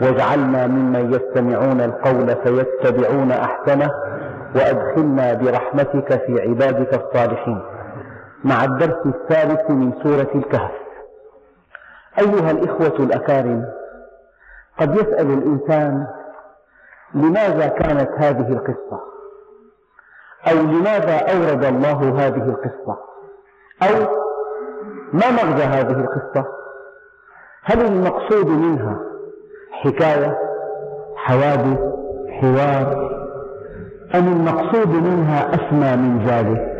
واجعلنا ممن يستمعون القول فيتبعون أحسنه وأدخلنا برحمتك في عبادك الصالحين. مع الدرس الثالث من سورة الكهف. أيها الإخوة الأكارم قد يسأل الإنسان لماذا كانت هذه القصة؟ أو لماذا أورد الله هذه القصة؟ أو ما مغزى هذه القصة؟ هل المقصود منها حكاية حوادث حوار. أم المقصود منها أسمى من ذلك؟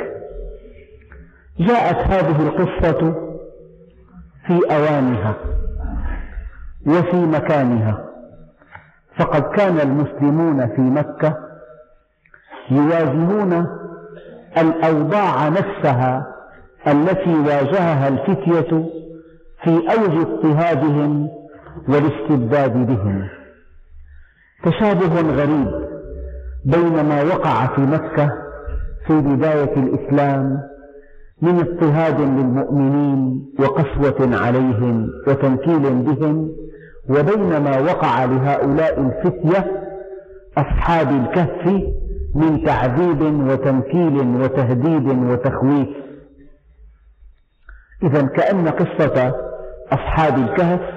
جاءت هذه القصة في أوانها وفي مكانها. فقد كان المسلمون في مكة يواجهون الأوضاع نفسها التي واجهها الفتية في أوج اضطهادهم والاستبداد بهم. تشابه غريب بين ما وقع في مكة في بداية الإسلام من اضطهاد للمؤمنين وقسوة عليهم وتنكيل بهم وبين ما وقع لهؤلاء الفتية أصحاب الكهف من تعذيب وتنكيل وتهديد وتخويف. إذا كأن قصة أصحاب الكهف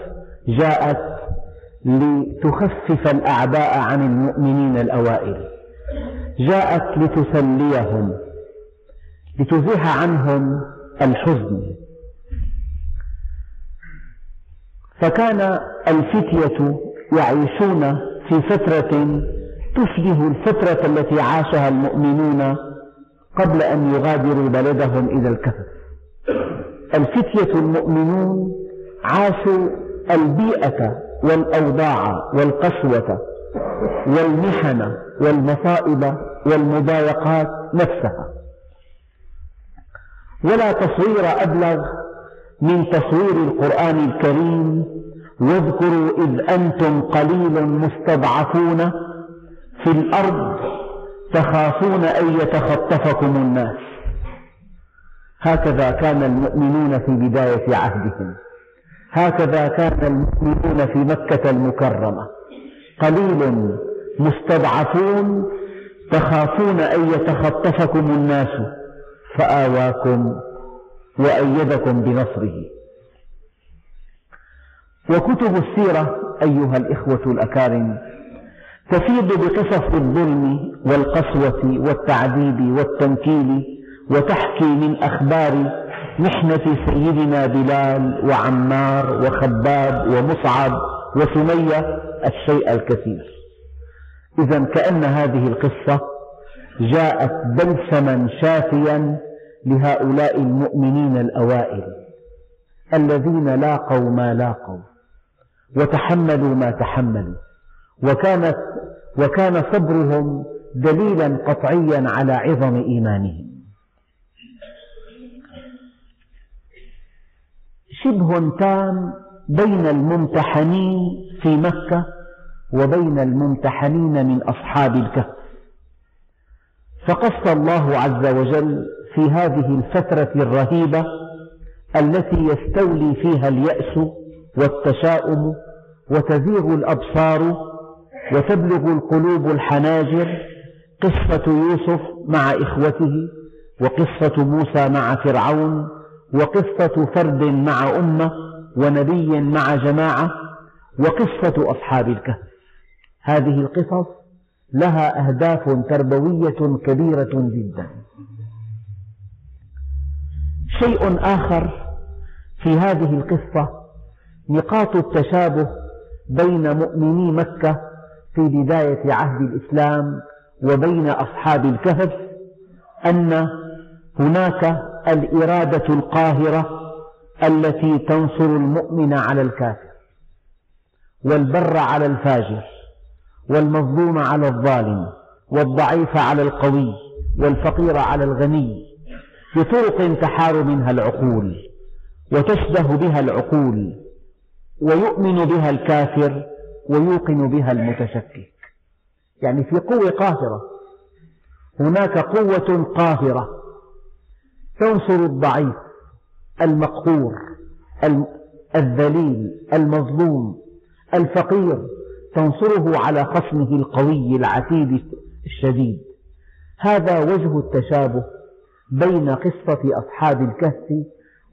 جاءت لتخفف الأعداء عن المؤمنين الأوائل. جاءت لتسليهم لتزيح عنهم الحزن. فكان الفتية يعيشون في فترة تشبه الفترة التي عاشها المؤمنون قبل أن يغادروا بلدهم إلى الكهف الفتية المؤمنون عاشوا البيئة والأوضاع والقسوة والمحن والمصائب والمضايقات نفسها. ولا تصوير أبلغ من تصوير القرآن الكريم. واذكروا إذ أنتم قليل مستضعفون في الأرض تخافون أن يتخطفكم الناس. هكذا كان المؤمنون في بداية عهدهم. هكذا كان المؤمنون في مكة المكرمة. قليل مستضعفون تخافون أن يتخطفكم الناس فآواكم وأيدكم بنصره. وكتب السيرة أيها الإخوة الأكارم تفيض بقصص الظلم والقسوة والتعذيب والتنكيل وتحكي من أخبار محنة سيدنا بلال وعمار وخباب ومصعب وسمية الشيء الكثير. إذا كأن هذه القصة جاءت بلسما شافيا لهؤلاء المؤمنين الأوائل الذين لاقوا ما لاقوا وتحملوا ما تحملوا. وكانت وكان صبرهم دليلا قطعيا على عظم إيمانهم. شبه تام بين الممتحنين في مكة وبين الممتحنين من أصحاب الكهف. فقص الله عز وجل في هذه الفترة الرهيبة التي يستولي فيها اليأس والتشاؤم وتزيغ الأبصار وتبلغ القلوب الحناجر قصة يوسف مع إخوته وقصة موسى مع فرعون وقصة فرد مع أمة ونبي مع جماعة وقصة أصحاب الكهف. هذه القصص لها أهداف تربوية كبيرة جدا. شيء آخر في هذه القصة نقاط التشابه بين مؤمني مكة في بداية عهد الإسلام وبين أصحاب الكهف أن هناك الإرادة القاهرة التي تنصر المؤمن على الكافر والبر على الفاجر والمظلوم على الظالم والضعيف على القوي والفقير على الغني بطرق تحار منها العقول وتشبه بها العقول ويؤمن بها الكافر ويوقن بها المتشكك. يعني في قوة قاهرة هناك قوة قاهرة تنصر الضعيف المقهور الذليل المظلوم الفقير تنصره على خصمه القوي العتيد الشديد. هذا وجه التشابه بين قصة أصحاب الكهف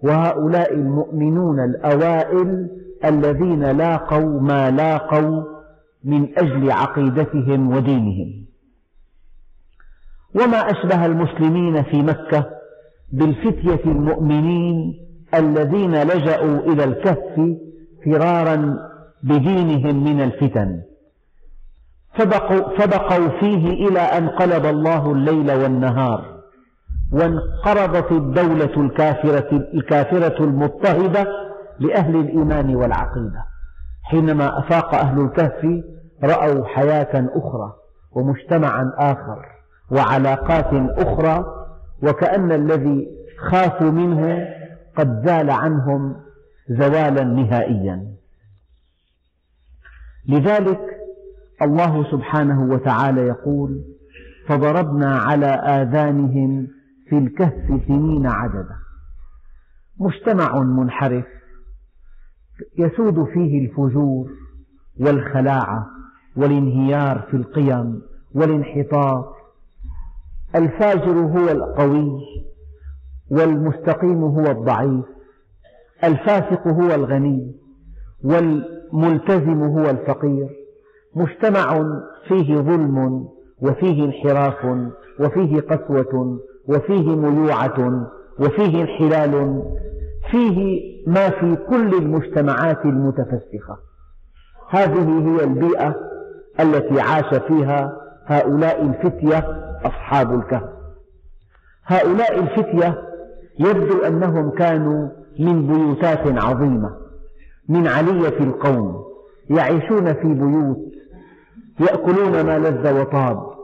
وهؤلاء المؤمنون الأوائل الذين لاقوا ما لاقوا من أجل عقيدتهم ودينهم. وما أشبه المسلمين في مكة بالفتية المؤمنين الذين لجأوا إلى الكهف فرارا بدينهم من الفتن. فبقوا, فبقوا فيه إلى أن قلب الله الليل والنهار وانقرضت الدولة الكافرة, الكافرة المضطهدة لأهل الإيمان والعقيدة. حينما أفاق أهل الكهف رأوا حياة أخرى ومجتمعا آخر وعلاقات أخرى وكأن الذي خافوا منه قد زال عنهم زوالا نهائيا. لذلك الله سبحانه وتعالى يقول فضربنا على آذانهم في الكهف سنين عددا. مجتمع منحرف يسود فيه الفجور والخلاعة والانهيار في القيم والانحطاط الفاجر هو القوي والمستقيم هو الضعيف الفاسق هو الغني والملتزم هو الفقير. مجتمع فيه ظلم وفيه انحراف وفيه قسوة وفيه ميوعة وفيه انحلال فيه ما في كل المجتمعات المتفسخة. هذه هي البيئة التي عاش فيها هؤلاء الفتية أصحاب الكهف. هؤلاء الفتية يبدو أنهم كانوا من بيوتات عظيمة من علية القوم يعيشون في بيوت يأكلون ما لذ وطاب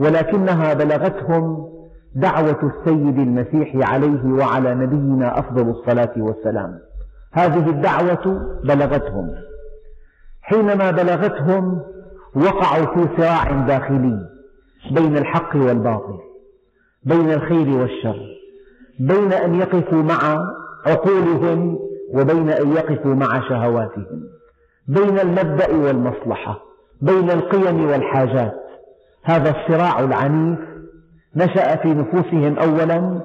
ولكنها بلغتهم دعوة السيد المسيح عليه وعلى نبينا أفضل الصلاة والسلام. هذه الدعوة بلغتهم. حينما بلغتهم وقعوا في صراع داخلي. بين الحق والباطل بين الخير والشر بين أن يقفوا مع عقولهم وبين أن يقفوا مع شهواتهم بين المبدأ والمصلحة بين القيم والحاجات. هذا الصراع العنيف نشأ في نفوسهم أولا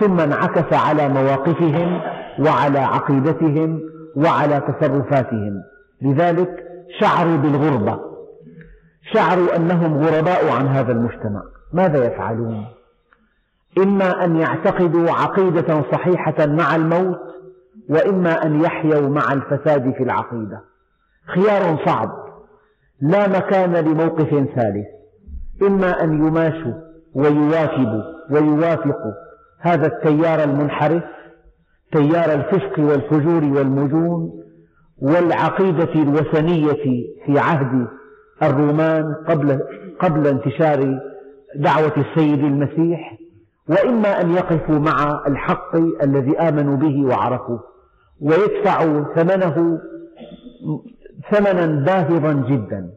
ثم انعكس على مواقفهم وعلى عقيدتهم وعلى تصرفاتهم. لذلك شعروا بالغربة. شعروا أنهم غرباء عن هذا المجتمع. ماذا يفعلون؟ إما أن يعتقدوا عقيدة صحيحة مع الموت وإما أن يحيوا مع الفساد في العقيدة. خيار صعب. لا مكان لموقف ثالث. إما أن يماشوا ويواكبوا ويوافقوا هذا التيار المنحرف تيار الفسق والفجور والمجون والعقيدة الوثنية في عهد الرومان قبل قبل انتشار دعوة السيد المسيح وإما أن يقفوا مع الحق الذي آمنوا به وعرفوه ويدفعوا ثمنه ثمنا باهظا جدا.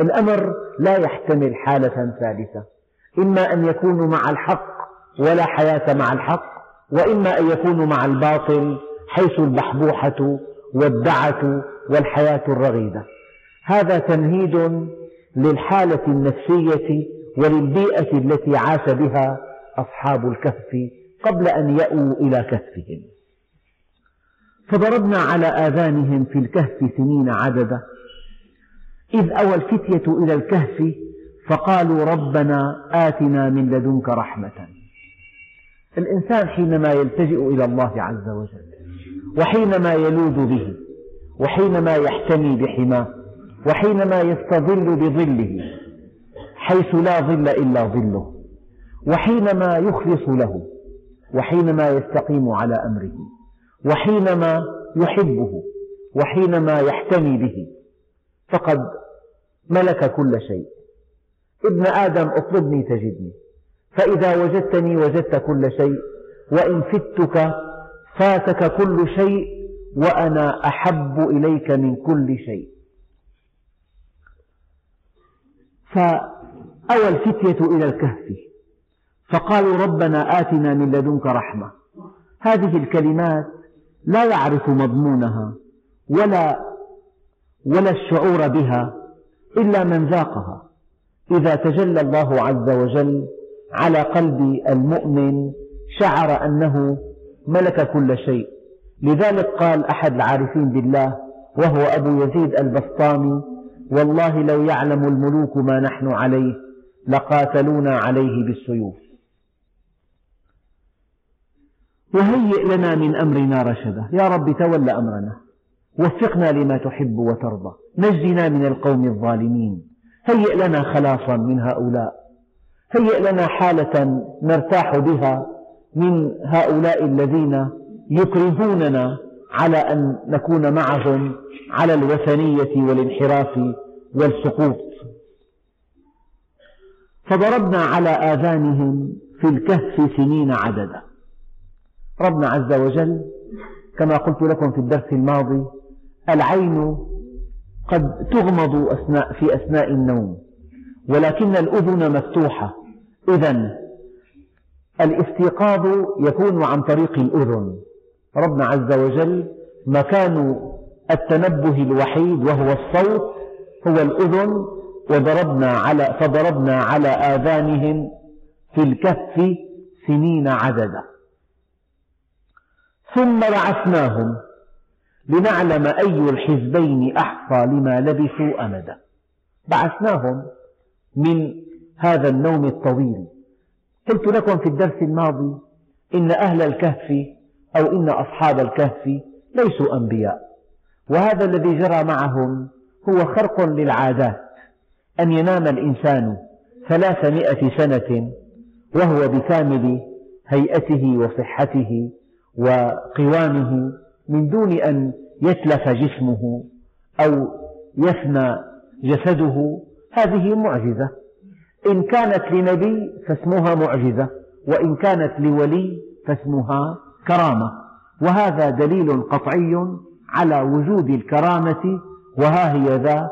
الأمر لا يحتمل حالة ثالثة إما أن يكونوا مع الحق ولا حياة مع الحق وإما أن يكونوا مع الباطل حيث البحبوحة والدعة والحياة الرغيدة. هذا تمهيد للحالة النفسية وللبيئة التي عاش بها أصحاب الكهف قبل أن يأووا إلى كهفهم. فضربنا على آذانهم في الكهف سنين عددا. إذ أوى الفتية إلى الكهف فقالوا ربنا آتنا من لدنك رحمة. الإنسان حينما يلتجئ إلى الله عز وجل وحينما يلوذ به وحينما يحتمي بحماه وحينما يستظل بظله حيث لا ظل إلا ظله. وحينما يخلص له وحينما يستقيم على أمره. وحينما يحبه وحينما يحتمي به. فقد ملك كل شيء. ابن آدم اطلبني تجدني. فإذا وجدتني وجدت كل شيء. وإن فتك فاتك كل شيء. وأنا أحب إليك من كل شيء. فأوى الفتية إلى الكهف. فقالوا ربنا آتنا من لدنك رحمة. هذه الكلمات لا يعرف مضمونها ولا ولا الشعور بها إلا من ذاقها. إذا تجلى الله عز وجل على قلب المؤمن شعر أنه ملك كل شيء. لذلك قال أحد العارفين بالله وهو أبو يزيد البسطامي والله لو يعلم الملوك ما نحن عليه لقاتلونا عليه بالسيوف. وهيئ لنا من أمرنا رشدا. يا رب تول أمرنا. وفقنا لما تحب وترضى. نجنا من القوم الظالمين. هيئ لنا خلاصا من هؤلاء. هيئ لنا حالة نرتاح بها من هؤلاء الذين يكرهوننا على أن نكون معهم على الوثنية والانحراف والسقوط. فضربنا على آذانهم في الكهف سنين عددا. ربنا عز وجل كما قلت لكم في الدرس الماضي العين قد تغمض أثناء في أثناء النوم ولكن الأذن مفتوحة. إذا الاستيقاظ يكون عن طريق الأذن. ربنا عز وجل مكان التنبه الوحيد وهو الصوت هو الأذن وضربنا على فضربنا على آذانهم في الكهف سنين عددا. ثم بعثناهم لنعلم أي الحزبين أحصى لما لبثوا أمدا. بعثناهم من هذا النوم الطويل. قلت لكم في الدرس الماضي إن أهل الكهف أو إن أصحاب الكهف ليسوا أنبياء. وهذا الذي جرى معهم هو خرق للعادات. أن ينام الإنسان ثلاثمائة سنة وهو بكامل هيئته وصحته وقوامه من دون أن يتلف جسمه أو يفنى جسده. هذه معجزة. إن كانت لنبي فاسمها معجزة وإن كانت لولي فاسمها كرامة. وهذا دليل قطعي على وجود الكرامة وها هي ذا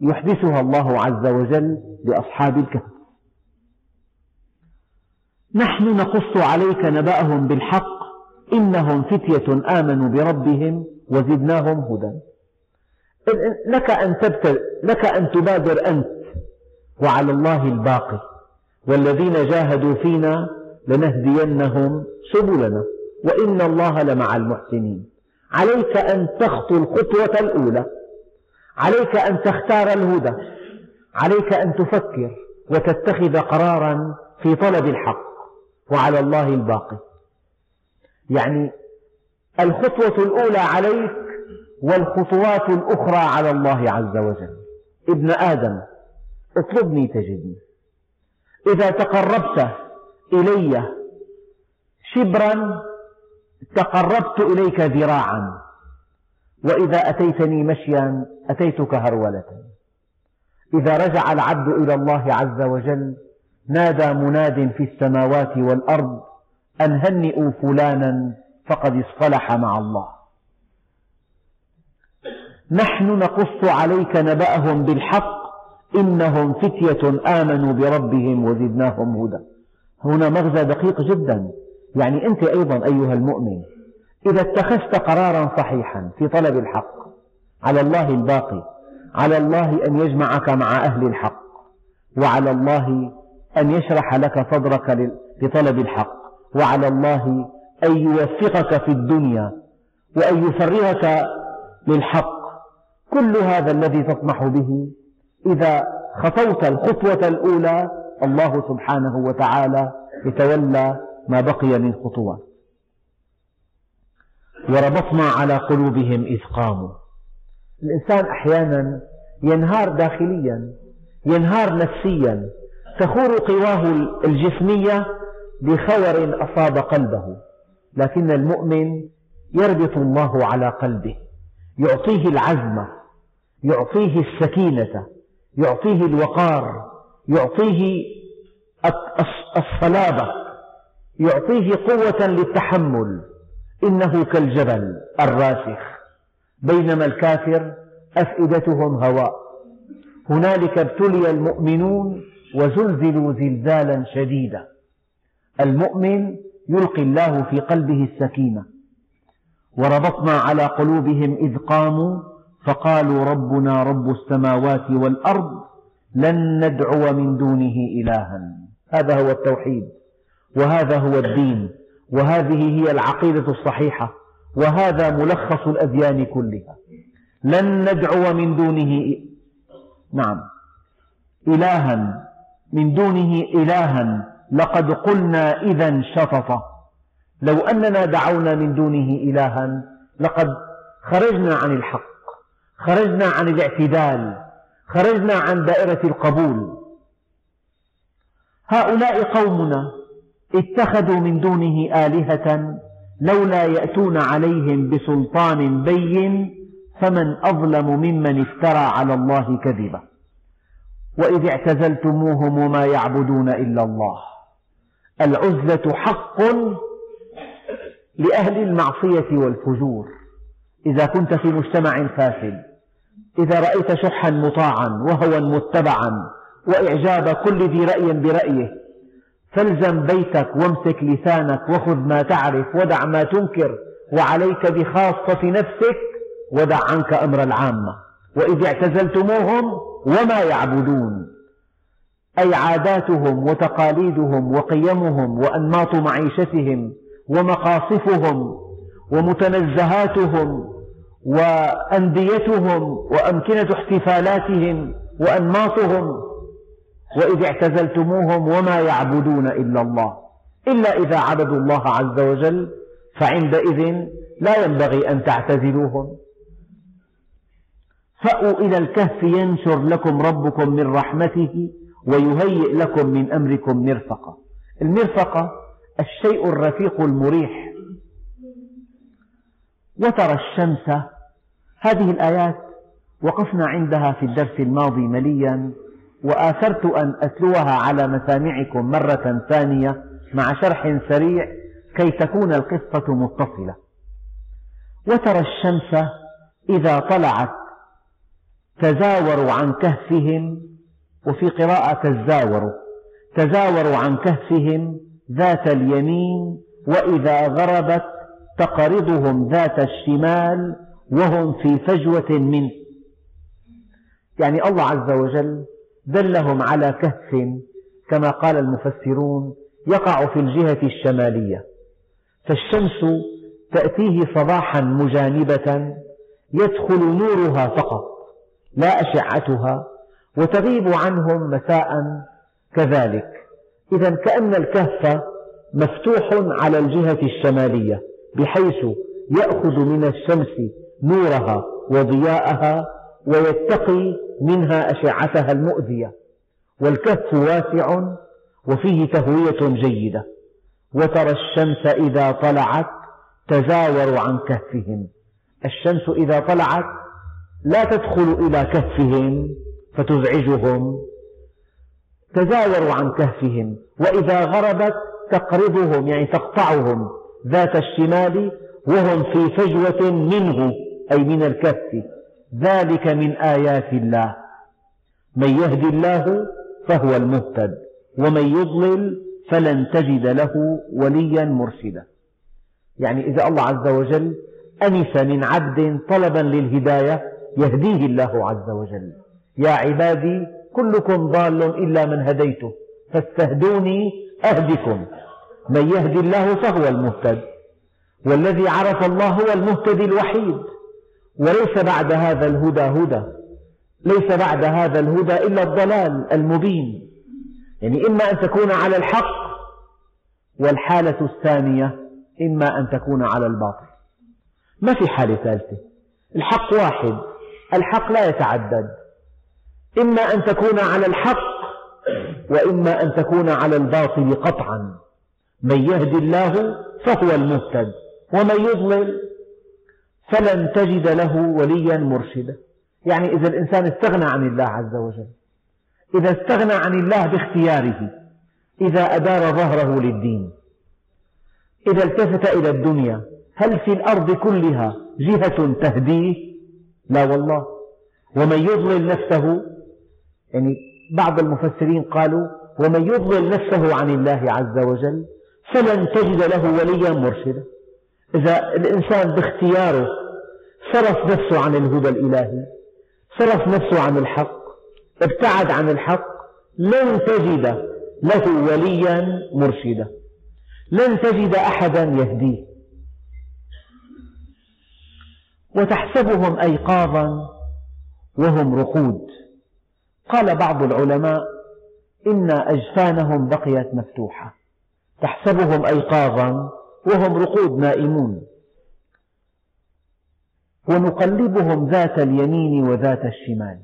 يحدثها الله عز وجل لأصحاب الكهف. نحن نقص عليك نبأهم بالحق إنهم فتية آمنوا بربهم وزدناهم هدى. لك أن تبتل لك أن تبادر أنت وعلى الله الباقي والذين جاهدوا فينا لنهدينهم سبلنا. وإن الله لمع المحسنين. عليك أن تخطو الخطوة الأولى. عليك أن تختار الهدى. عليك أن تفكر وتتخذ قرارا في طلب الحق وعلى الله الباقي. يعني الخطوة الأولى عليك والخطوات الأخرى على الله عز وجل. ابن آدم اطلبني تجدني. إذا تقربت إلي شبرا تقربت إليك ذراعا وإذا أتيتني مشيا أتيتك هرولة. إذا رجع العبد إلى الله عز وجل نادى مناد في السماوات والأرض أن هنئوا فلانا فقد اصطلح مع الله. نحن نقص عليك نبأهم بالحق إنهم فتية آمنوا بربهم وزدناهم هدى. هنا مغزى دقيق جدا. يعني أنت أيضا أيها المؤمن إذا اتخذت قرارا صحيحا في طلب الحق على الله الباقي على الله أن يجمعك مع أهل الحق وعلى الله أن يشرح لك صدرك لطلب الحق وعلى الله أن يوفقك في الدنيا وأن يفرغك للحق كل هذا الذي تطمح به إذا خطوت الخطوة الأولى الله سبحانه وتعالى يتولى ما بقي من خطوات. وربطنا على قلوبهم إذ قاموا. الإنسان أحيانا ينهار داخليا ينهار نفسيا. تخور قواه الجسمية بخور أصاب قلبه. لكن المؤمن يربط الله على قلبه. يعطيه العزم يعطيه السكينة يعطيه الوقار يعطيه الصلابة. يعطيه قوة للتحمل. إنه كالجبل الراسخ. بينما الكافر أفئدتهم هواء. هنالك ابتلي المؤمنون وزلزلوا زلزالا شديدا. المؤمن يلقي الله في قلبه السكينة. وربطنا على قلوبهم إذ قاموا فقالوا ربنا رب السماوات والأرض لن ندعو من دونه إلها. هذا هو التوحيد. وهذا هو الدين وهذه هي العقيدة الصحيحة وهذا ملخص الأديان كلها. لن ندعو من دونه نعم إلها من دونه إلها لقد قلنا إذا شططا لو أننا دعونا من دونه إلها لقد خرجنا عن الحق خرجنا عن الاعتدال خرجنا عن دائرة القبول. هؤلاء قومنا اتخذوا من دونه آلهة لولا يأتون عليهم بسلطان بين فمن أظلم ممن افترى على الله كذبا. وإذ اعتزلتموهم وما يعبدون إلا الله. العزلة حق لأهل المعصية والفجور. إذا كنت في مجتمع فاسد إذا رأيت شحا مطاعا وهوى متبعا وإعجاب كل ذي رأي برأيه فالزم بيتك وامسك لسانك وخذ ما تعرف ودع ما تنكر وعليك بخاصة نفسك ودع عنك أمر العامة. وإذ اعتزلتموهم وما يعبدون. أي عاداتهم وتقاليدهم وقيمهم وأنماط معيشتهم ومقاصفهم ومتنزهاتهم وأنديتهم وأمكنة احتفالاتهم وأنماطهم وإذ اعتزلتموهم وما يعبدون إلا الله إلا إذا عبدوا الله عز وجل فعندئذ لا ينبغي أن تعتزلوهم. فأووا إلى الكهف ينشر لكم ربكم من رحمته ويهيئ لكم من أمركم مرفقا المرفقة الشيء الرفيق المريح. وترى الشمس هذه الآيات وقفنا عندها في الدرس الماضي مليا. وآثرت أن أتلوها على مسامعكم مرة ثانية مع شرح سريع كي تكون القصة متصلة. وترى الشمس إذا طلعت تزاوروا عن كهفهم وفي قراءة تزاوروا تزاوروا عن كهفهم ذات اليمين وإذا غربت تقرضهم ذات الشمال وهم في فجوة منه. يعني الله عز وجل دلهم على كهف كما قال المفسرون يقع في الجهة الشمالية فالشمس تأتيه صباحا مجانبة يدخل نورها فقط لا أشعتها وتغيب عنهم مساء كذلك. إذا كأن الكهف مفتوح على الجهة الشمالية بحيث يأخذ من الشمس نورها وضياءها ويتقي منها أشعتها المؤذية والكهف واسع وفيه تهوية جيدة وترى الشمس إذا طلعت تزاور عن كهفهم. الشمس إذا طلعت لا تدخل إلى كهفهم فتزعجهم تزاوروا عن كهفهم وإذا غربت تقرضهم يعني تقطعهم ذات الشمال وهم في فجوة منه أي من الكهف. ذلك من آيات الله. من يهد الله فهو المهتد ومن يضلل فلن تجد له وليا مرشدا. يعني إذا الله عز وجل أنس من عبد طلبا للهداية يهديه الله عز وجل. يا عبادي كلكم ضال إلا من هديته فاستهدوني أهدكم. من يهدي الله فهو المهتد والذي عرف الله هو المهتدي الوحيد. وليس بعد هذا الهدى هدى ليس بعد هذا الهدى إلا الضلال المبين. يعني إما أن تكون على الحق والحالة الثانية إما أن تكون على الباطل. ما في حالة ثالثة؟ الحق واحد الحق لا يتعدد. إما أن تكون على الحق وإما أن تكون على الباطل قطعا. من يهدي الله فهو المهتد ومن يضلل فلن تجد له وليا مرشدا. يعني إذا الإنسان استغنى عن الله عز وجل إذا استغنى عن الله باختياره إذا أدار ظهره للدين إذا التفت إلى الدنيا هل في الأرض كلها جهة تهديه؟ لا والله. ومن يضلل نفسه يعني بعض المفسرين قالوا ومن يضلل نفسه عن الله عز وجل فلن تجد له وليا مرشدا. إذا الإنسان باختياره صرف نفسه عن الهدى الإلهي صرف نفسه عن الحق ابتعد عن الحق لن تجد له وليا مرشدا لن تجد أحدا يهديه وتحسبهم أيقاظا وهم رقود. قال بعض العلماء إن أجفانهم بقيت مفتوحة تحسبهم أيقاظا وهم رقود نائمون. ونقلبهم ذات اليمين وذات الشمال.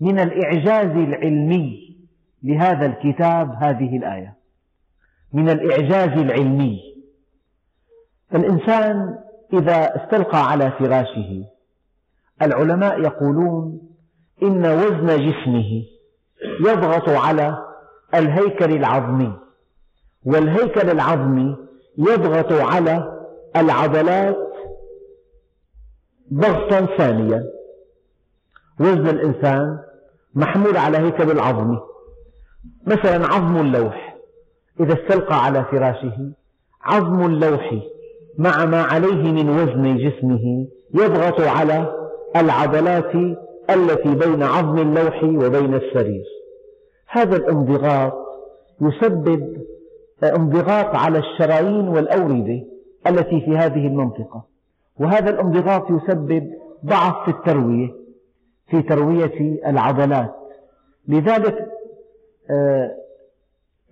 من الإعجاز العلمي لهذا الكتاب هذه الآية. من الإعجاز العلمي. الإنسان إذا استلقى على فراشه العلماء يقولون إن وزن جسمه يضغط على الهيكل العظمي والهيكل العظمي يضغط على العضلات ضغطا ثانيا. وزن الإنسان محمول على هيكل العظمي مثلا عظم اللوح. إذا استلقى على فراشه عظم اللوح مع ما عليه من وزن جسمه يضغط على العضلات التي بين عظم اللوح وبين السرير. هذا الانضغاط يسبب انضغاط على الشرايين والأوردة التي في هذه المنطقة. وهذا الانضغاط يسبب ضعف في التروية في تروية العضلات. لذلك آه،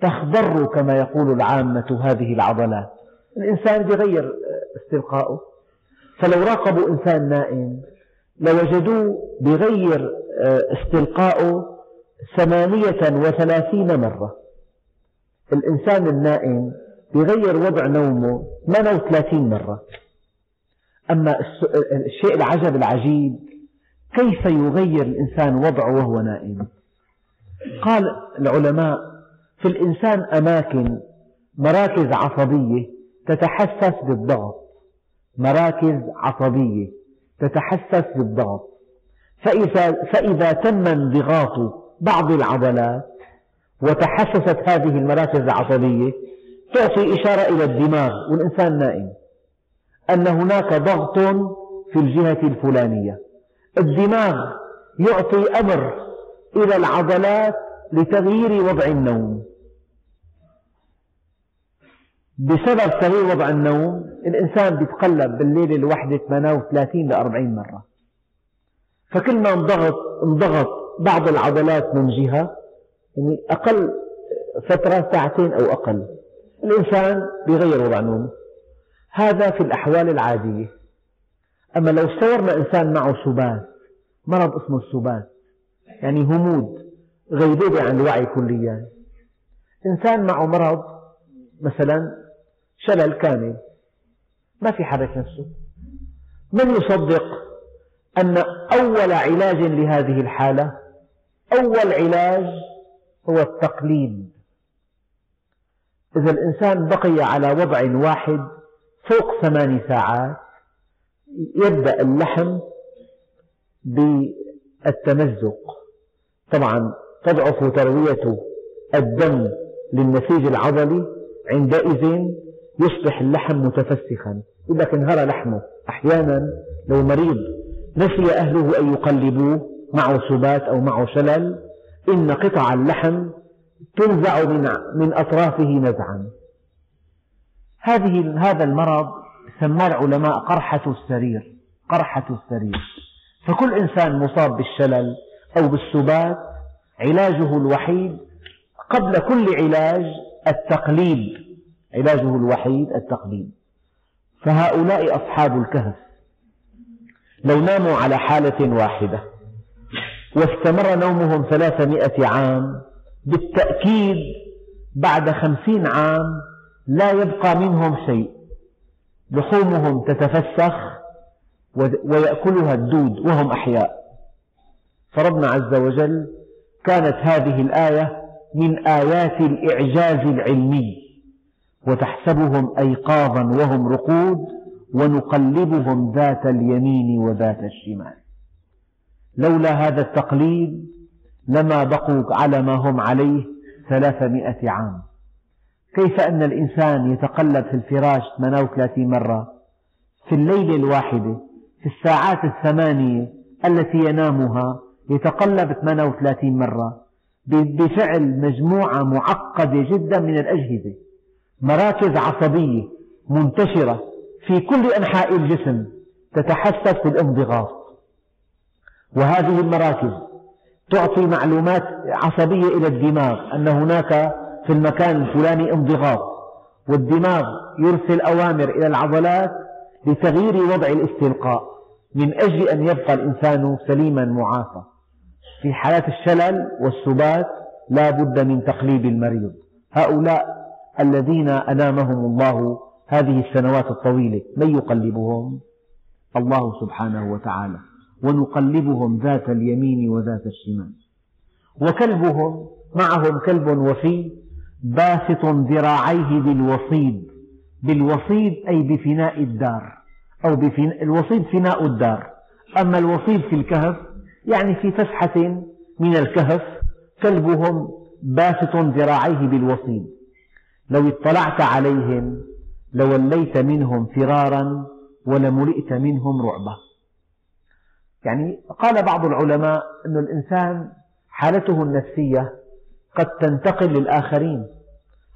تخضر كما يقول العامة هذه العضلات. الإنسان يغير استلقاؤه فلو راقبوا إنسان نائم لوجدوه بغير آه، استلقاؤه ثمانية وثلاثين مرة. الإنسان النائم بغير وضع نومه 38 مرة. أما الشيء العجب العجيب كيف يغير الإنسان وضعه وهو نائم؟ قال العلماء في الإنسان أماكن مراكز عصبية تتحسس بالضغط. مراكز عصبية تتحسس بالضغط. فإذا, فإذا تم انضغاط بعض العضلات وتحسست هذه المراكز العصبية تعطي إشارة إلى الدماغ والإنسان نائم. أن هناك ضغط في الجهة الفلانية. الدماغ يعطي أمر إلى العضلات لتغيير وضع النوم. بسبب تغيير وضع النوم الإنسان يتقلب بالليلة الواحدة 38 ل 40 مرة. فكل ما انضغط انضغط بعض العضلات من جهة يعني أقل فترة ساعتين أو أقل. الإنسان يغير وضع نومه. هذا في الأحوال العادية. أما لو استورنا إنسان معه سبات مرض اسمه السبات يعني همود غيبوبة عن الوعي كليا. إنسان معه مرض مثلا شلل كامل ما في حرك نفسه. من يصدق أن أول علاج لهذه الحالة أول علاج هو التقليد. إذا الإنسان بقي على وضع واحد فوق ثمان ساعات يبدأ اللحم بالتمزق. طبعا تضعف تروية الدم للنسيج العضلي عندئذ يصبح اللحم متفسخا. يقول لك انهرى لحمه أحيانا لو مريض نسي أهله أن يقلبوه معه سبات أو معه شلل إن قطع اللحم تنزع من أطرافه نزعا. هذه هذا المرض سماه العلماء قرحة السرير قرحة السرير. فكل إنسان مصاب بالشلل أو بالسبات علاجه الوحيد قبل كل علاج التقليد علاجه الوحيد التقليد فهؤلاء أصحاب الكهف. لو ناموا على حالة واحدة واستمر نومهم ثلاثمائة عام بالتأكيد بعد خمسين عام لا يبقى منهم شيء. لحومهم تتفسخ ويأكلها الدود وهم أحياء. فربنا عز وجل كانت هذه الآية من آيات الإعجاز العلمي وتحسبهم أيقاظا وهم رقود ونقلبهم ذات اليمين وذات الشمال. لولا هذا التقليد لما بقوا على ما هم عليه ثلاثمائة عام. كيف أن الإنسان يتقلب في الفراش 38 مرة؟ في الليلة الواحدة في الساعات الثمانية التي ينامها يتقلب 38 مرة. بفعل مجموعة معقدة جدا من الأجهزة. مراكز عصبية منتشرة في كل أنحاء الجسم تتحسس بالانضغاط وهذه المراكز تعطي معلومات عصبية إلى الدماغ أن هناك في المكان الفلاني انضغاط والدماغ يرسل أوامر إلى العضلات لتغيير وضع الاستلقاء من أجل أن يبقى الإنسان سليما معافى. في حالات الشلل والسبات لا بد من تقليب المريض. هؤلاء الذين أنامهم الله هذه السنوات الطويلة من يقلبهم؟ الله سبحانه وتعالى. ونقلبهم ذات اليمين وذات الشمال. وكلبهم معهم كلب وفي باسط ذراعيه بالوصيد. بالوصيد أي بفناء الدار. أو بفناء الوصيد فناء الدار. أما الوصيد في الكهف يعني في فسحة من الكهف كلبهم باسط ذراعيه بالوصيد. لو اطلعت عليهم لوليت منهم فرارا ولملئت منهم رعبا. يعني قال بعض العلماء أن الإنسان حالته النفسية قد تنتقل للآخرين.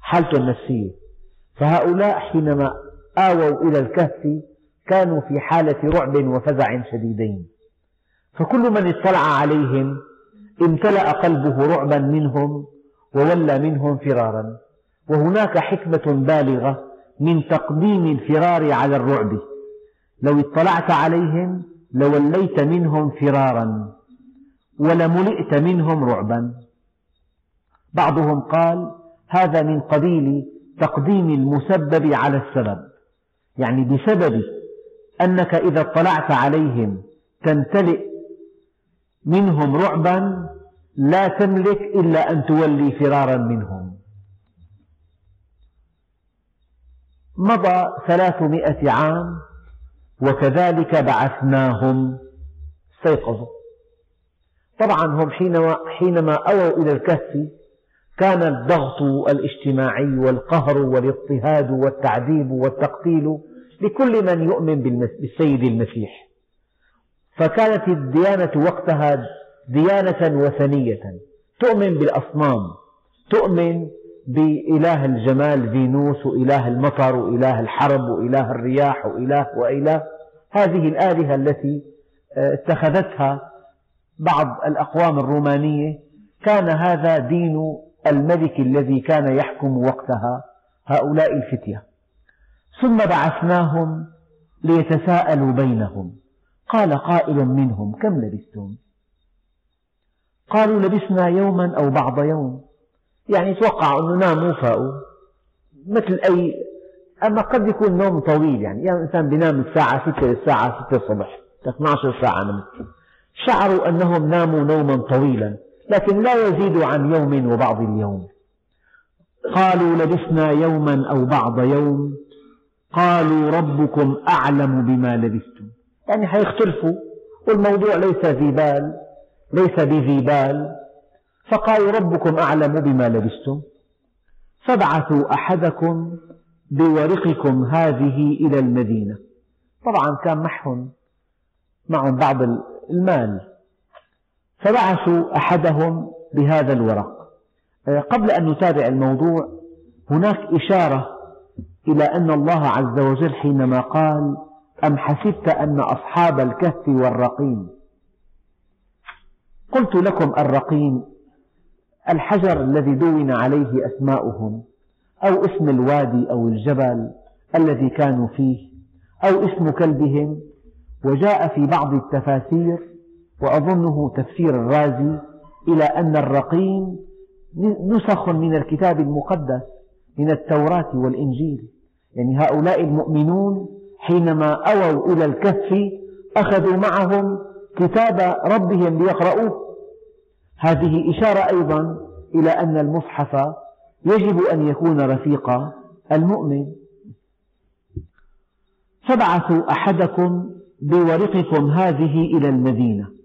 حالته النفسية. فهؤلاء حينما آووا إلى الكهف كانوا في حالة رعب وفزع شديدين. فكل من اطلع عليهم امتلأ قلبه رعبا منهم وولى منهم فرارا. وهناك حكمة بالغة من تقديم الفرار على الرعب. لو اطلعت عليهم لوليت منهم فرارا ولملئت منهم رعبا. بعضهم قال هذا من قبيل تقديم المسبب على السبب. يعني بسبب أنك إذا اطلعت عليهم تمتلئ منهم رعبا لا تملك إلا أن تولي فرارا منهم. مضى ثلاثمائة عام وكذلك بعثناهم استيقظوا. طبعا هم حينما, حينما أووا إلى الكهف كان الضغط الاجتماعي والقهر والاضطهاد والتعذيب والتقتيل لكل من يؤمن بالسيد المسيح. فكانت الديانة وقتها ديانة وثنية. تؤمن بالأصنام تؤمن بإله الجمال فينوس وإله المطر وإله الحرب وإله الرياح وإله وإله. هذه الآلهة التي آه، اتخذتها بعض الأقوام الرومانية. كان هذا دين الملك الذي كان يحكم وقتها هؤلاء الفتية. ثم بعثناهم ليتساءلوا بينهم. قال قائل منهم كم لبثتم؟ قالوا لبثنا يوما أو بعض يوم. يعني توقعوا أنه ناموا فاقوا مثل أي أما قد يكون نوم طويل يعني, يعني الإنسان بينام الساعة 6 للساعة 6 الصبح 12 ساعة نمت شعروا أنهم ناموا نوما طويلا. لكن لا يزيد عن يوم وبعض اليوم. قالوا لبثنا يوما أو بعض يوم. قالوا ربكم أعلم بما لبثتم. يعني حيختلفوا والموضوع ليس ذي بال ليس بذي بال. فقالوا ربكم أعلم بما لبثتم. فابعثوا أحدكم بورقكم هذه إلى المدينة. طبعا كان معهم معهم بعض المال. فبعثوا أحدهم بهذا الورق. آه، قبل أن نتابع الموضوع هناك إشارة إلى أن الله عز وجل حينما قال أم حسبت أن أصحاب الكهف والرقيم؟ قلت لكم الرقيم الحجر الذي دون عليه أسماؤهم أو اسم الوادي أو الجبل الذي كانوا فيه أو اسم كلبهم وجاء في بعض التفاسير وأظنه تفسير الرازي إلى أن الرقيم نسخ من الكتاب المقدس من التوراة والإنجيل. يعني هؤلاء المؤمنون حينما أووا إلى الكهف أخذوا معهم كتاب ربهم ليقرؤوه. هذه إشارة أيضا إلى أن المصحف يجب أن يكون رفيق المؤمن. فابعثوا أحدكم بورقكم هذه إلى المدينة.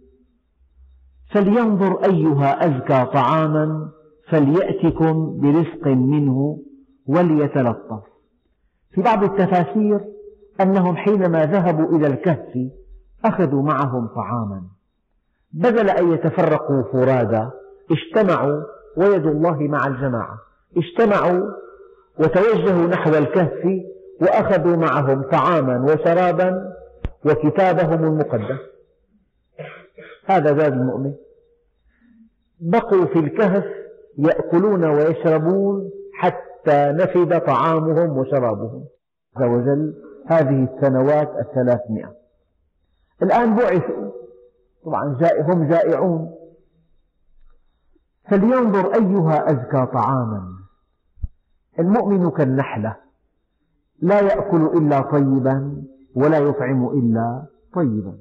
فلينظر أيها أزكى طعاما فليأتكم برزق منه وليتلطف. في بعض التفاسير أنهم حينما ذهبوا إلى الكهف أخذوا معهم طعاما. بدل أن يتفرقوا فرادى اجتمعوا ويد الله مع الجماعة. اجتمعوا وتوجهوا نحو الكهف وأخذوا معهم طعاما وشرابا وكتابهم المقدس. هذا زاد المؤمن. بقوا في الكهف يأكلون ويشربون حتى نفد طعامهم وشرابهم. عز وجل هذه السنوات الثلاثمائة. الآن بعثوا. طبعا هم جائعون. فلينظر أيها أزكى طعاما. المؤمن كالنحلة. لا يأكل إلا طيبا ولا يطعم إلا طيبا.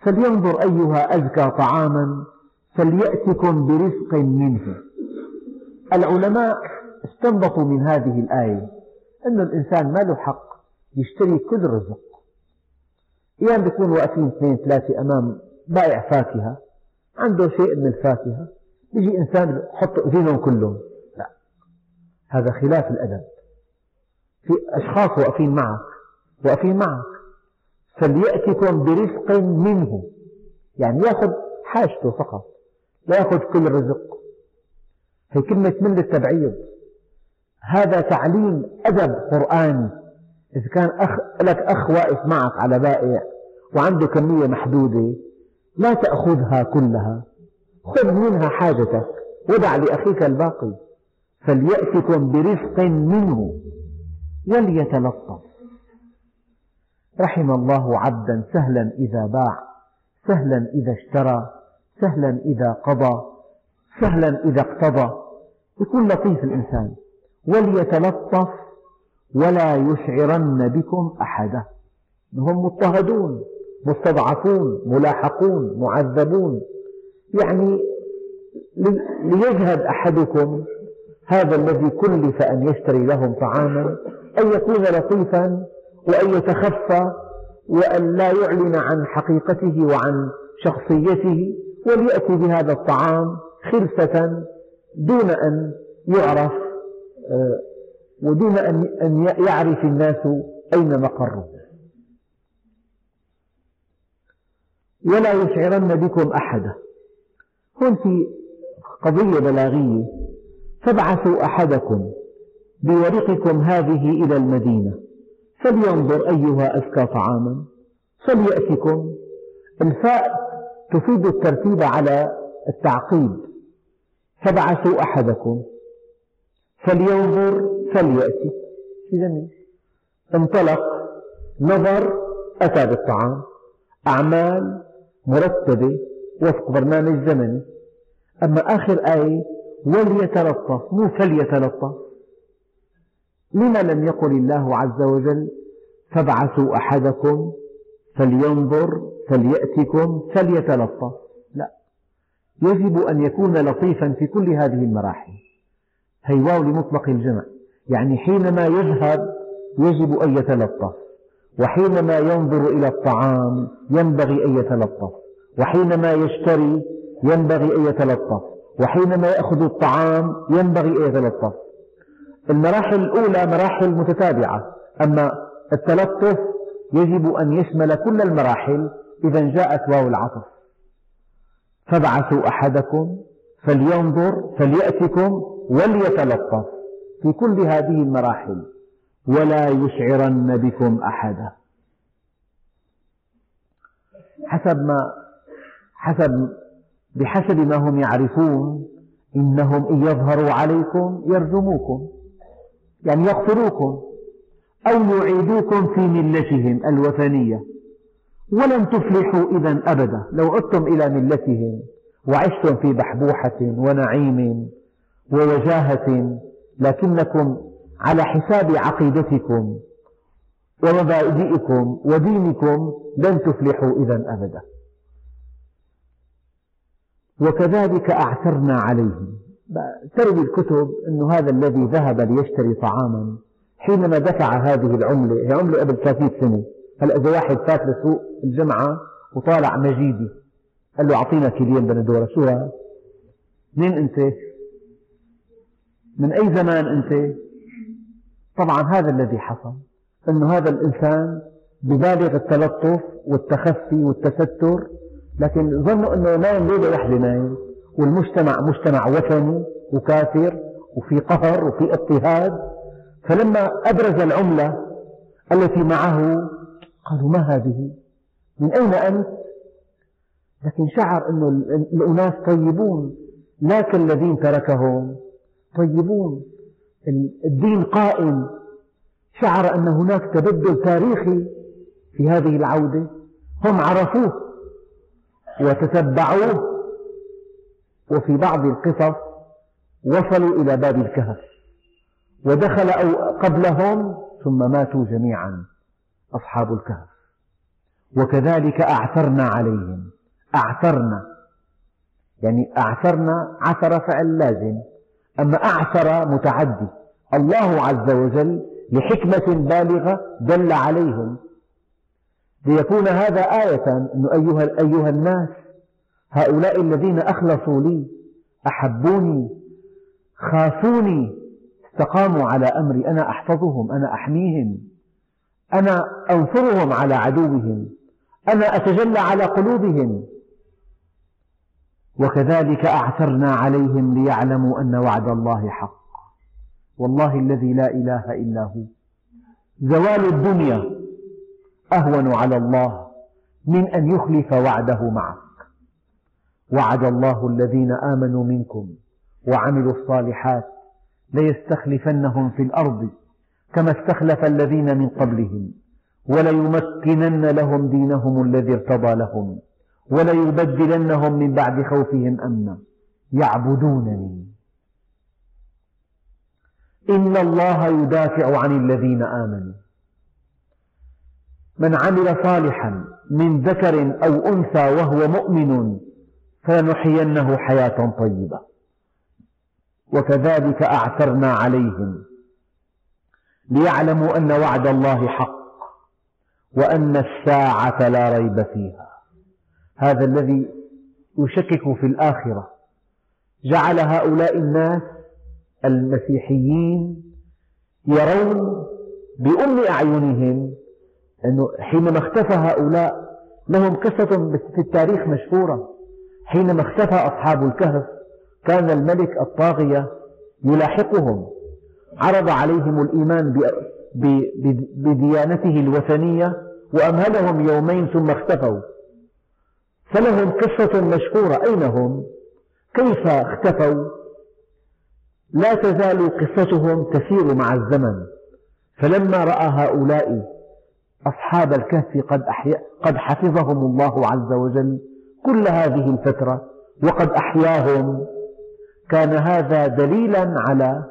فلينظر أيها أزكى طعاما فليأتكم برزق منه. العلماء استنبطوا من هذه الآية أن الإنسان ما له حق يشتري كل رزق. أيام بيكون واقفين اثنين ثلاثة أمام بائع فاكهة عنده شيء من الفاكهة يجي إنسان يحط إذنهم كلهم. لا هذا خلاف الأدب. في أشخاص واقفين معك واقفين معك. فليأتكم برزق منه. يعني يأخذ حاجته فقط. لا يأخذ كل الرزق. هي كلمة من للتبعيض. هذا تعليم أدب قرآني. إذا كان أخ لك أخ واقف معك على بائع وعنده كمية محدودة لا تأخذها كلها. خذ منها حاجتك. ودع لأخيك الباقي. فليأتكم برزق منه. وليتلطف. رحم الله عبدا سهلا إذا باع سهلا إذا اشترى. سهلا إذا قضى سهلا إذا اقتضى. يكون لطيف الإنسان. وليتلطف ولا يشعرن بكم أحدا. هم مضطهدون مستضعفون ملاحقون معذبون. يعني ليجهد أحدكم هذا الذي كلف أن يشتري لهم طعاما أن يكون لطيفا وأن يتخفى وأن لا يعلن عن حقيقته وعن شخصيته. وليأتي بهذا الطعام خلفة دون أن يعرف آه، ودون أن يعرف الناس أين مقره. ولا يشعرن بكم أحدا هون في قضية بلاغية فابعثوا أحدكم بورقكم هذه إلى المدينة فلينظر أيها أزكى طعاما فليأتكم الفاء تفيد الترتيب على التعقيب فابعثوا أحدكم. فلينظر فليأتي. جميل. انطلق. نظر. أتى بالطعام. أعمال مرتبة. وفق برنامج زمني. أما آخر آية وليتلطف. مو فليتلطف. لما لم يقل الله عز وجل؟ فابعثوا أحدكم. فلينظر. فليأتكم فليتلطف. لا. يجب أن يكون لطيفا في كل هذه المراحل. هي واو لمطلق الجمع. يعني حينما يذهب يجب أن يتلطف. وحينما ينظر إلى الطعام ينبغي أن يتلطف. وحينما يشتري ينبغي أن يتلطف. وحينما يأخذ الطعام ينبغي أن يتلطف. المراحل الأولى مراحل متتابعة. أما التلطف يجب أن يشمل كل المراحل. إذا جاءت واو العطف. فابعثوا أحدكم فلينظر فليأتكم وليتلطف في كل هذه المراحل. ولا يشعرن بكم أحدا. حسب ما حسب بحسب ما هم يعرفون إنهم إن يظهروا عليكم يرجموكم. يعني يقتلوكم أو يعيدوكم في ملتهم الوثنية. ولن تفلحوا إذا أبدا. لو عدتم إلى ملتهم وعشتم في بحبوحة ونعيم ووجاهة لكنكم على حساب عقيدتكم ومبادئكم ودينكم لن تفلحوا إذا أبدا. وكذلك أعثرنا عليهم. تروي الكتب أن هذا الذي ذهب ليشتري طعاما حينما دفع هذه العملة هي عملة قبل 30 سنة. هلا إذا واحد فات لسوق الجمعة وطالع مجيدي قال له أعطينا كيلين بندورة شو هذا؟ مين أنت؟ من أي زمان أنت؟ طبعا هذا الذي حصل أن هذا الإنسان ببالغ التلطف والتخفي والتستر لكن ظنوا أنه نايم ليلة واحدة نايم والمجتمع مجتمع وثني وكافر وفي قهر وفي اضطهاد فلما أبرز العملة التي معه قالوا ما هذه؟ من أين أنت؟ لكن شعر أن الأناس طيبون لا كالذين تركهم. طيبون. الدين قائم. شعر أن هناك تبدل تاريخي في هذه العودة. هم عرفوه وتتبعوه. وفي بعض القصص وصلوا إلى باب الكهف. ودخل أو قبلهم ثم ماتوا جميعا. أصحاب الكهف. وكذلك أعثرنا عليهم. أعثرنا. يعني أعثرنا عثر فعل لازم. أما أعثر متعدي. الله عز وجل لحكمة بالغة دل عليهم. ليكون هذا آية أنه أيها, أيها الناس هؤلاء الذين أخلصوا لي أحبوني خافوني استقاموا على أمري أنا أحفظهم أنا أحميهم. أنا أنصرهم على عدوهم أنا أتجلى على قلوبهم. وكذلك أعثرنا عليهم ليعلموا أن وعد الله حق. والله الذي لا إله إلا هو. زوال الدنيا أهون على الله من أن يخلف وعده معك. وعد الله الذين آمنوا منكم وعملوا الصالحات ليستخلفنهم في الأرض. كما استخلف الذين من قبلهم وليمكنن لهم دينهم الذي ارتضى لهم وليبدلنهم من بعد خوفهم أمنا. يعبدونني. إن الله يدافع عن الذين آمنوا. من عمل صالحا من ذكر أو أنثى وهو مؤمن فلنحيينه حياة طيبة. وكذلك أعثرنا عليهم. ليعلموا أن وعد الله حق وأن الساعة لا ريب فيها. هذا الذي يشكك في الآخرة. جعل هؤلاء الناس المسيحيين يرون بأم أعينهم أنه حينما اختفى هؤلاء لهم قصة في التاريخ مشهورة. حينما اختفى أصحاب الكهف كان الملك الطاغية يلاحقهم. عرض عليهم الإيمان بديانته الوثنية وأمهلهم يومين ثم اختفوا فلهم قصة مشهورة أين هم؟ كيف اختفوا؟ لا تزال قصتهم تسير مع الزمن فلما رأى هؤلاء أصحاب الكهف قد, قد حفظهم الله عز وجل كل هذه الفترة وقد أحياهم كان هذا دليلا على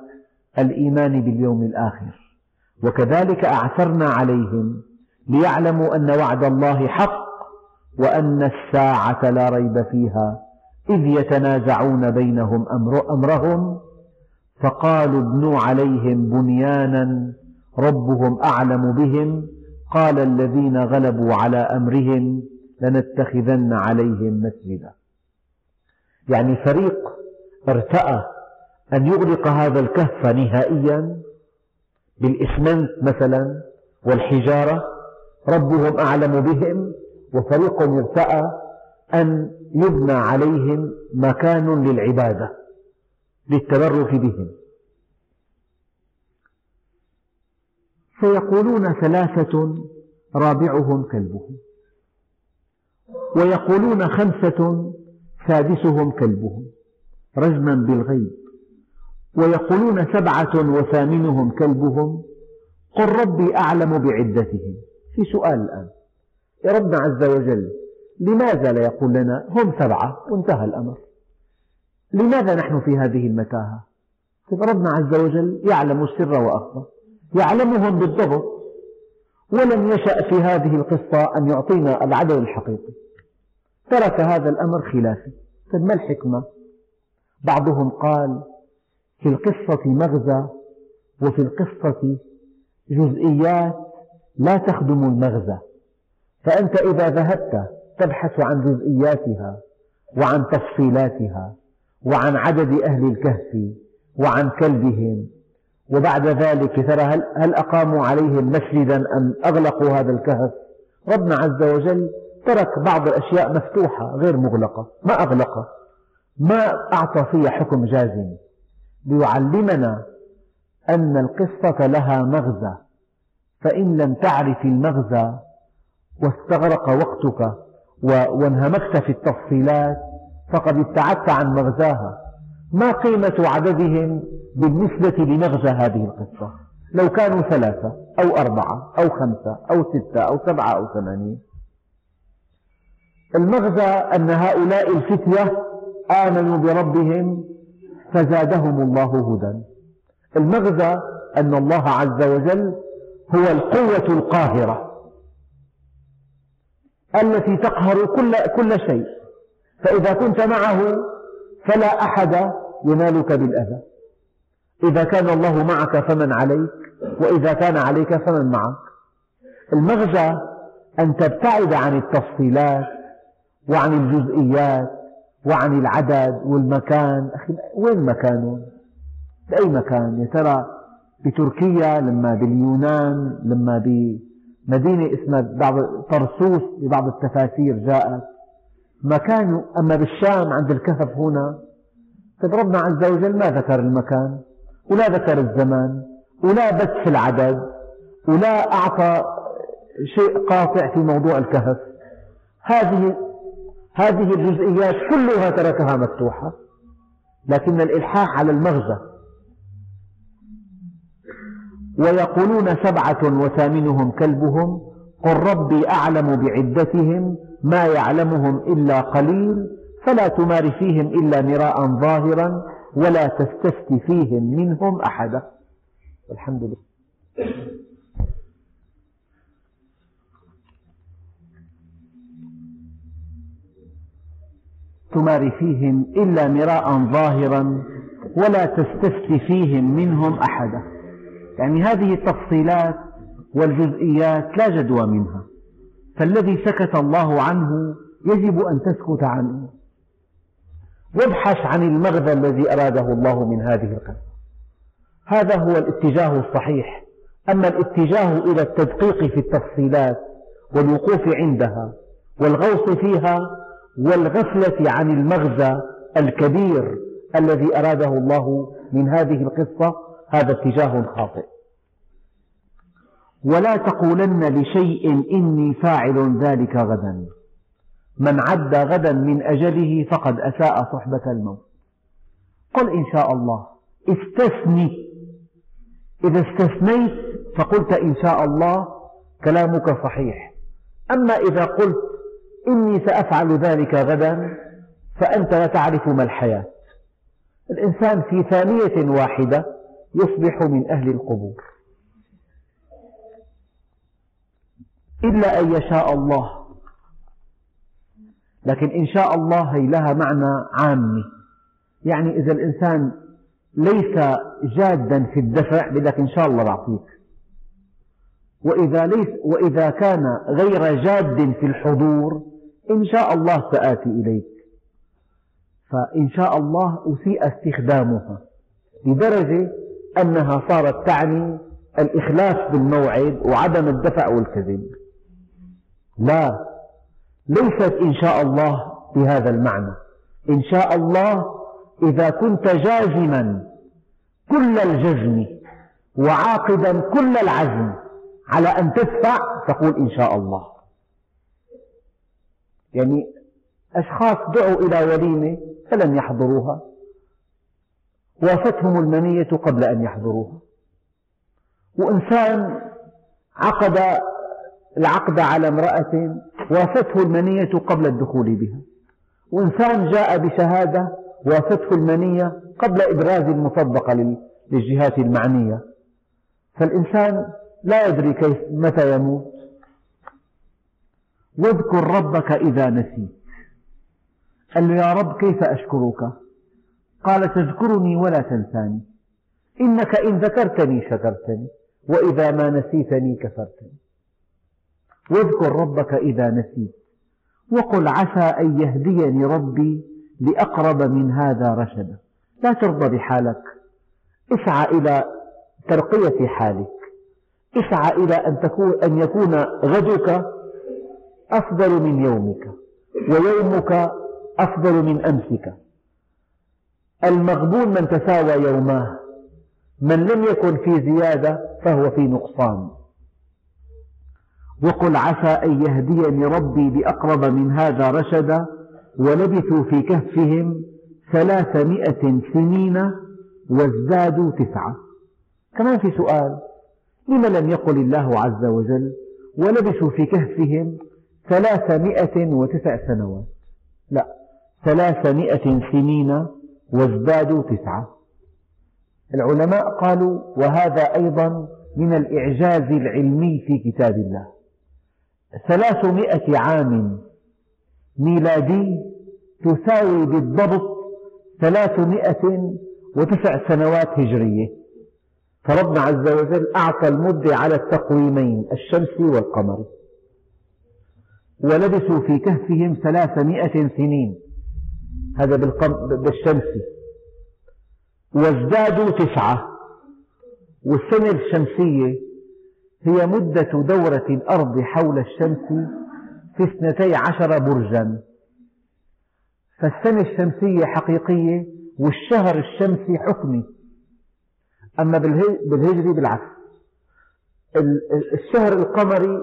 الإيمان باليوم الآخر. وكذلك أعثرنا عليهم ليعلموا أن وعد الله حق وأن الساعة لا ريب فيها إذ يتنازعون بينهم أمر أمرهم فقالوا ابنوا عليهم بنيانا ربهم أعلم بهم قال الذين غلبوا على أمرهم لنتخذن عليهم مسجدا. يعني فريق ارتأى أن يغلق هذا الكهف نهائيا بالإسمنت مثلا والحجارة ربهم أعلم بهم وفريق ارتأى أن يبنى عليهم مكان للعبادة للتبرك بهم. فيقولون ثلاثة رابعهم كلبهم ويقولون خمسة سادسهم كلبهم رجما بالغيب. ويقولون سبعة وثامنهم كلبهم قل ربي أعلم بعدتهم. في سؤال الآن. يا ربنا عز وجل لماذا لا يقول لنا هم سبعة؟ وانتهى الأمر. لماذا نحن في هذه المتاهة؟ ربنا عز وجل يعلم السر وأخفى. يعلمهم بالضبط. ولم يشأ في هذه القصة أن يعطينا العدد الحقيقي. ترك هذا الأمر خلافي طيب ما الحكمة؟ بعضهم قال في القصة مغزى وفي القصة جزئيات لا تخدم المغزى. فأنت إذا ذهبت تبحث عن جزئياتها وعن تفصيلاتها وعن عدد أهل الكهف وعن كلبهم وبعد ذلك ترى هل, هل أقاموا عليهم مسجدا أم أغلقوا هذا الكهف؟ ربنا عز وجل ترك بعض الأشياء مفتوحة غير مغلقة ما أغلقها ما أعطى فيها حكم جازم. ليعلمنا أن القصة لها مغزى. فإن لم تعرف المغزى واستغرق وقتك وانهمكت في التفصيلات فقد ابتعدت عن مغزاها. ما قيمة عددهم بالنسبة لمغزى هذه القصة؟ لو كانوا ثلاثة أو أربعة أو خمسة أو ستة أو سبعة أو ثمانية المغزى أن هؤلاء الفتية آمنوا بربهم فزادهم الله هدى. المغزى أن الله عز وجل هو القوة القاهرة التي تقهر كل, كل شيء. فإذا كنت معه فلا أحد ينالك بالأذى. إذا كان الله معك فمن عليك وإذا كان عليك فمن معك. المغزى أن تبتعد عن التفصيلات وعن الجزئيات وعن العدد والمكان. أخي وين مكانهم؟ بأي مكان؟ يا ترى بتركيا لما باليونان لما بمدينة اسمها بعض طرسوس ببعض التفاسير جاءت. مكان أما بالشام عند الكهف هنا. طيب ربنا عز وجل ما ذكر المكان ولا ذكر الزمان ولا بث في العدد ولا أعطى شيء قاطع في موضوع الكهف. هذه هذه الجزئيات كلها تركها مفتوحة لكن الإلحاح على المغزى. ويقولون سبعة وثامنهم كلبهم قل ربي أعلم بعدتهم ما يعلمهم إلا قليل فلا تمار فيهم إلا مراء ظاهرا ولا تستفت فيهم منهم أحدا. الحمد لله. تمار فيهم إلا مراء ظاهرا ولا تستفت فيهم منهم أحدا. يعني هذه التفصيلات والجزئيات لا جدوى منها. فالذي سكت الله عنه يجب أن تسكت عنه. وابحث عن المغزى الذي أراده الله من هذه القصة هذا هو الاتجاه الصحيح. أما الاتجاه إلى التدقيق في التفصيلات والوقوف عندها والغوص فيها والغفلة عن المغزى الكبير الذي أراده الله من هذه القصة هذا اتجاه خاطئ. ولا تقولن لشيء إني فاعل ذلك غدا. من عد غدا من أجله فقد أساء صحبة الموت. قل إن شاء الله استثني. إذا استثنيت فقلت إن شاء الله كلامك صحيح. أما إذا قلت إني سأفعل ذلك غدا فأنت لا تعرف ما الحياة. الإنسان في ثانية واحدة يصبح من أهل القبور. إلا أن يشاء الله. لكن إن شاء الله هي لها معنى عامي يعني إذا الإنسان ليس جادا في الدفع بدك إن شاء الله بعطيك. وإذا, ليس وإذا كان غير جاد في الحضور إن شاء الله سآتي إليك. فإن شاء الله أسيء استخدامها لدرجة أنها صارت تعني الإخلاف بالموعد وعدم الدفع والكذب. لا ليست إن شاء الله بهذا المعنى. إن شاء الله إذا كنت جازما كل الجزم وعاقدا كل العزم على أن تدفع تقول إن شاء الله. يعني أشخاص دعوا إلى وليمة فلم يحضروها. وافتهم المنية قبل أن يحضروها. وإنسان عقد العقد على امرأة وافته المنية قبل الدخول بها. وإنسان جاء بشهادة وافته المنية قبل إبراز المصدقة للجهات المعنية. فالإنسان لا يدري كيف متى يموت. واذكر ربك إذا نسيت. قال له يا رب كيف أشكرك؟ قال تذكرني ولا تنساني. إنك إن ذكرتني شكرتني وإذا ما نسيتني كفرتني. واذكر ربك إذا نسيت وقل عسى أن يهديني ربي لأقرب من هذا رشدا. لا ترضى بحالك. اسعى إلى ترقية حالك. اسعى إلى أن, تكون أن يكون غدك أفضل من يومك ويومك أفضل من أمسك. المغبون من تساوى يوماه من لم يكن في زيادة فهو في نقصان. وقل عسى أن يهديني ربي بأقرب من هذا رشدا ولبثوا في كهفهم ثلاثمائة سنين وازدادوا تسعة. كمان في سؤال لم لم يقل الله عز وجل ولبثوا في كهفهم ثلاثمائة وتسع سنوات. لا ثلاثمائة سنين وازدادوا تسعة. العلماء قالوا وهذا أيضا من الإعجاز العلمي في كتاب الله. ثلاثمائة عام ميلادي تساوي بالضبط ثلاثمائة وتسع سنوات هجرية. فربنا عز وجل أعطى المدة على التقويمين الشمسي والقمري ولبثوا في كهفهم ثلاثمائة سنين. هذا بالشمسي وازدادوا تسعة. والسنة الشمسية هي مدة دورة الأرض حول الشمس في اثنتي عشر برجا. فالسنة الشمسية حقيقية والشهر الشمسي حكمي. أما بالهجري بالعكس. الشهر القمري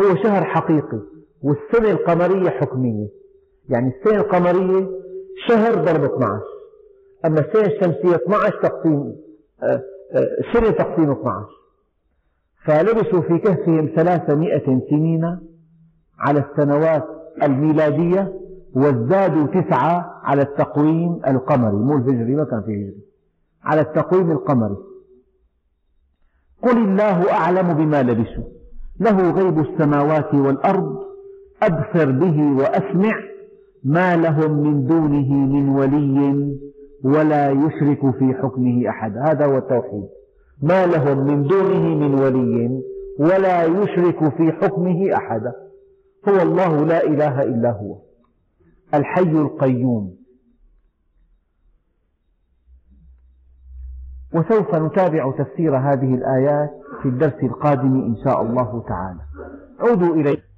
هو شهر حقيقي. والسنة القمرية حكمية. يعني السنة القمرية شهر ضرب 12 أما السنة الشمسية 12 تقسيم آه، آه، سنة تقسيم 12 فلبثوا في كهفهم ثلاثمائة سنين على السنوات الميلادية وازدادوا تسعة على التقويم القمري. مو الهجري ما كان في هجري. على التقويم القمري. قل الله أعلم بما لبثوا له غيب السماوات والأرض أبصر به وأسمع ما لهم من دونه من ولي ولا يشرك في حكمه أحد. هذا هو التوحيد. ما لهم من دونه من ولي ولا يشرك في حكمه أحدا هو الله لا إله إلا هو. الحي القيوم. وسوف نتابع تفسير هذه الآيات في الدرس القادم إن شاء الله تعالى. عودوا إليه.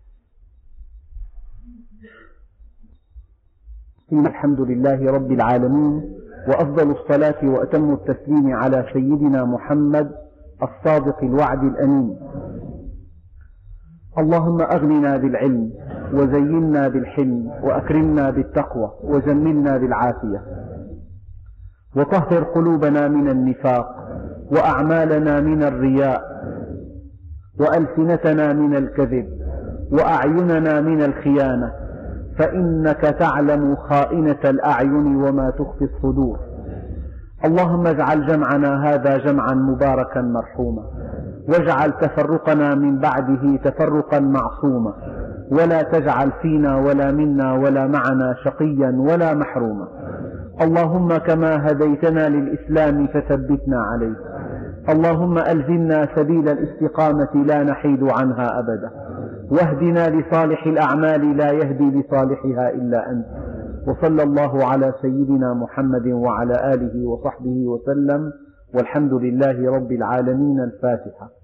الحمد لله رب العالمين وأفضل الصلاة وأتم التسليم على سيدنا محمد الصادق الوعد الأمين. اللهم أغننا بالعلم وزينا بالحلم وأكرمنا بالتقوى وجملنا بالعافية. وطهر قلوبنا من النفاق وأعمالنا من الرياء وألسنتنا من الكذب وأعيننا من الخيانة. فإنك تعلم خائنة الأعين وما تخفي الصدور. اللهم اجعل جمعنا هذا جمعا مباركا مرحوما. واجعل تفرقنا من بعده تفرقا معصوما. ولا تجعل فينا ولا منا ولا معنا شقيا ولا محروما. اللهم كما هديتنا للإسلام فثبتنا عليه. اللهم ألزمنا سبيل الاستقامة لا نحيد عنها أبدا. واهدنا لصالح الأعمال لا يهدي لصالحها إلا أنت. وصلى الله على سيدنا محمد وعلى آله وصحبه وسلم والحمد لله رب العالمين الفاتحة.